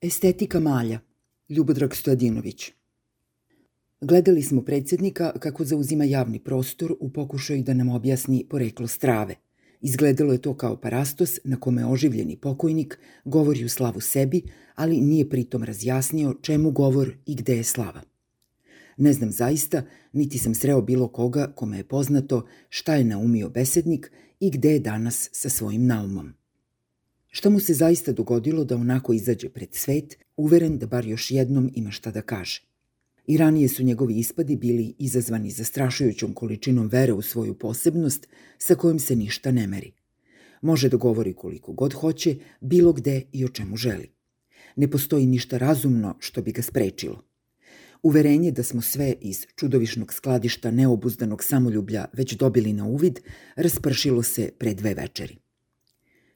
Estetika malja, Ljubodrag Stojadinović. Gledali smo predsjednika kako zauzima javni prostor u pokušaju da nam objasni poreklo strave. Izgledalo je to kao parastos na kome oživljeni pokojnik govori u slavu sebi, ali nije pritom razjasnio čemu govor i gde je slava. Ne znam zaista, niti sam sreo bilo koga kome je poznato šta je naumio besednik i gde je danas sa svojim naumom. Šta mu se zaista dogodilo da onako izađe pred svet, uveren da bar još jednom ima šta da kaže. I ranije su njegovi ispadi bili izazvani zastrašujućom količinom vere u svoju posebnost sa kojom se ništa ne meri. Može da govori koliko god hoće, bilo gde i o čemu želi. Ne postoji ništa razumno što bi ga sprečilo. Uverenje da smo sve iz čudovišnog skladišta neobuzdanog samoljublja već dobili na uvid, raspršilo se pre dve večeri.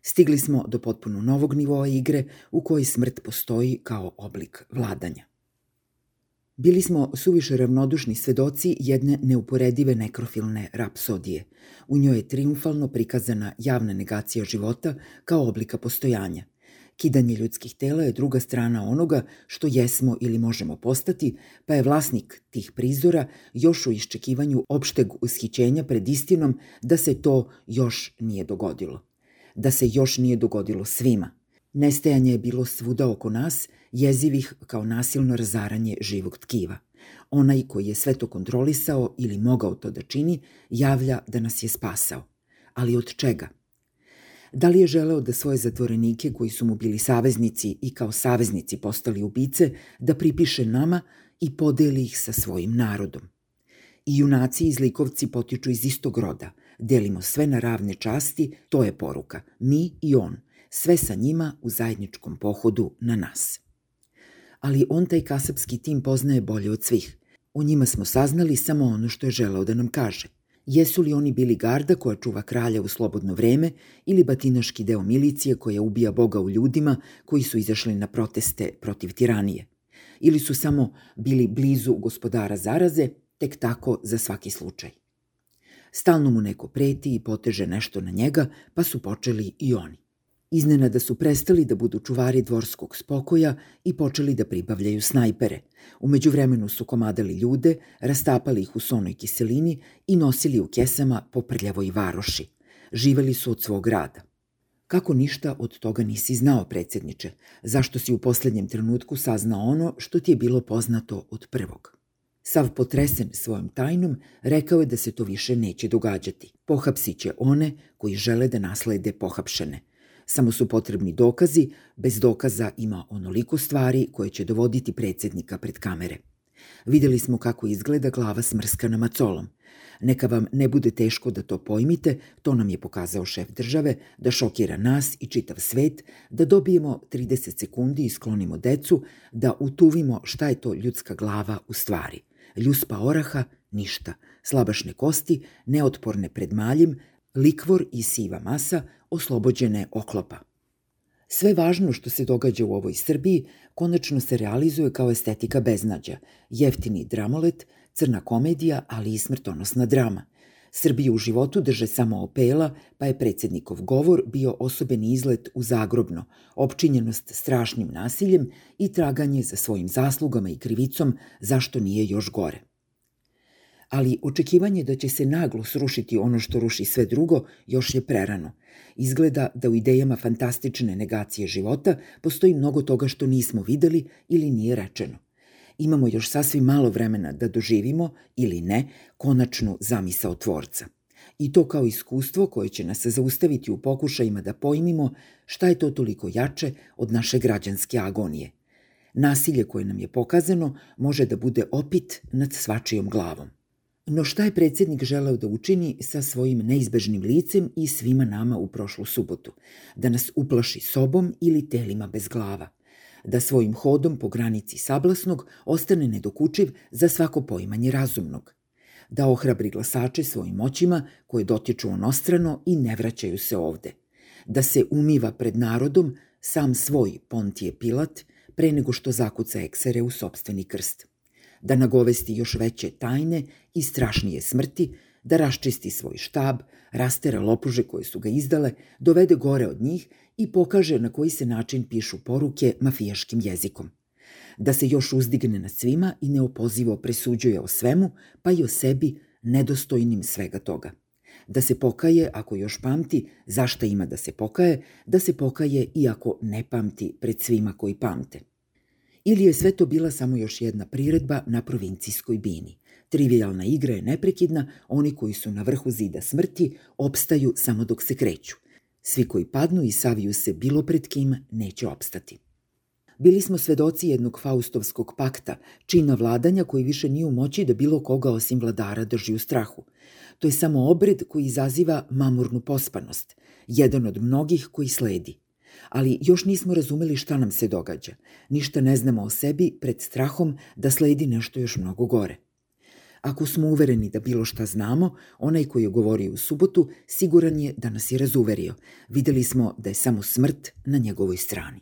Stigli smo do potpuno novog nivoa igre u kojoj smrt postoji kao oblik vladanja. Bili smo suviše ravnodušni svedoci jedne neuporedive nekrofilne rapsodije. U njoj je triumfalno prikazana javna negacija života kao oblika postojanja. Kidanje ljudskih tela je druga strana onoga što jesmo ili možemo postati, pa je vlasnik tih prizora još u iščekivanju opšteg ushićenja pred istinom da se to još nije dogodilo da se još nije dogodilo svima. Nestajanje je bilo svuda oko nas, jezivih kao nasilno razaranje živog tkiva. Onaj koji je sve to kontrolisao ili mogao to da čini, javlja da nas je spasao. Ali od čega? Da li je želeo da svoje zatvorenike koji su mu bili saveznici i kao saveznici postali ubice, da pripiše nama i podeli ih sa svojim narodom? I junaci i zlikovci potiču iz istog roda – delimo sve na ravne časti, to je poruka, mi i on, sve sa njima u zajedničkom pohodu na nas. Ali on taj kasapski tim poznaje bolje od svih. O njima smo saznali samo ono što je želeo da nam kaže. Jesu li oni bili garda koja čuva kralja u slobodno vreme ili batinaški deo milicije koja ubija Boga u ljudima koji su izašli na proteste protiv tiranije? Ili su samo bili blizu gospodara zaraze, tek tako za svaki slučaj? Stalno mu neko preti i poteže nešto na njega, pa su počeli i oni. Iznenada su prestali da budu čuvari dvorskog spokoja i počeli da pribavljaju snajpere. Umeđu vremenu su komadali ljude, rastapali ih u sonoj kiselini i nosili u kesama po prljavoj varoši. Živeli su od svog rada. Kako ništa od toga nisi znao, predsjedniče? Zašto si u poslednjem trenutku saznao ono što ti je bilo poznato od prvog? Sav potresen svojom tajnom, rekao je da se to više neće događati. Pohapsit će one koji žele da naslede pohapšene. Samo su potrebni dokazi, bez dokaza ima onoliko stvari koje će dovoditi predsednika pred kamere. Videli smo kako izgleda glava smrskana macolom. Neka vam ne bude teško da to pojmite, to nam je pokazao šef države, da šokira nas i čitav svet, da dobijemo 30 sekundi i sklonimo decu, da utuvimo šta je to ljudska glava u stvari – ljuspa oraha, ništa, slabašne kosti, neotporne pred maljem, likvor i siva masa, oslobođene oklopa. Sve važno što se događa u ovoj Srbiji konačno se realizuje kao estetika beznađa, jeftini dramolet, crna komedija, ali i smrtonosna drama. Srbiju u životu drže samo opela, pa je predsednikov govor bio osobeni izlet u zagrobno, opčinjenost strašnim nasiljem i traganje za svojim zaslugama i krivicom zašto nije još gore. Ali očekivanje da će se naglo srušiti ono što ruši sve drugo još je prerano. Izgleda da u idejama fantastične negacije života postoji mnogo toga što nismo videli ili nije rečeno – imamo još sasvim malo vremena da doživimo, ili ne, konačnu zamisao tvorca. I to kao iskustvo koje će nas zaustaviti u pokušajima da pojmimo šta je to toliko jače od naše građanske agonije. Nasilje koje nam je pokazano može da bude opit nad svačijom glavom. No šta je predsednik želeo da učini sa svojim neizbežnim licem i svima nama u prošlu subotu? Da nas uplaši sobom ili telima bez glava – da svojim hodom po granici sablasnog ostane nedokučiv za svako poimanje razumnog, da ohrabri glasače svojim moćima koje dotiču onostrano i ne vraćaju se ovde, da se umiva pred narodom sam svoj Pontije Pilat pre nego što zakuca eksere u sobstveni krst, da nagovesti još veće tajne i strašnije smrti, da raščisti svoj štab, rastera lopuže koje su ga izdale, dovede gore od njih i pokaže na koji se način pišu poruke mafijaškim jezikom. Da se još uzdigne nad svima i neopozivo presuđuje o svemu, pa i o sebi, nedostojnim svega toga. Da se pokaje, ako još pamti, zašta ima da se pokaje, da se pokaje iako ne pamti pred svima koji pamte. Ili je sve to bila samo još jedna priredba na provincijskoj bini. Trivialna igra je neprekidna, oni koji su na vrhu zida smrti opstaju samo dok se kreću. Svi koji padnu i saviju se bilo pred kim neće opstati. Bili smo svedoci jednog faustovskog pakta, čina vladanja koji više nije u moći da bilo koga osim vladara drži u strahu. To je samo obred koji izaziva mamurnu pospanost, jedan od mnogih koji sledi. Ali još nismo razumeli šta nam se događa. Ništa ne znamo o sebi pred strahom da sledi nešto još mnogo gore. Ako smo uvereni da bilo šta znamo, onaj koji je govorio u subotu siguran je da nas je razuverio. Videli smo da je samo smrt na njegovoj strani.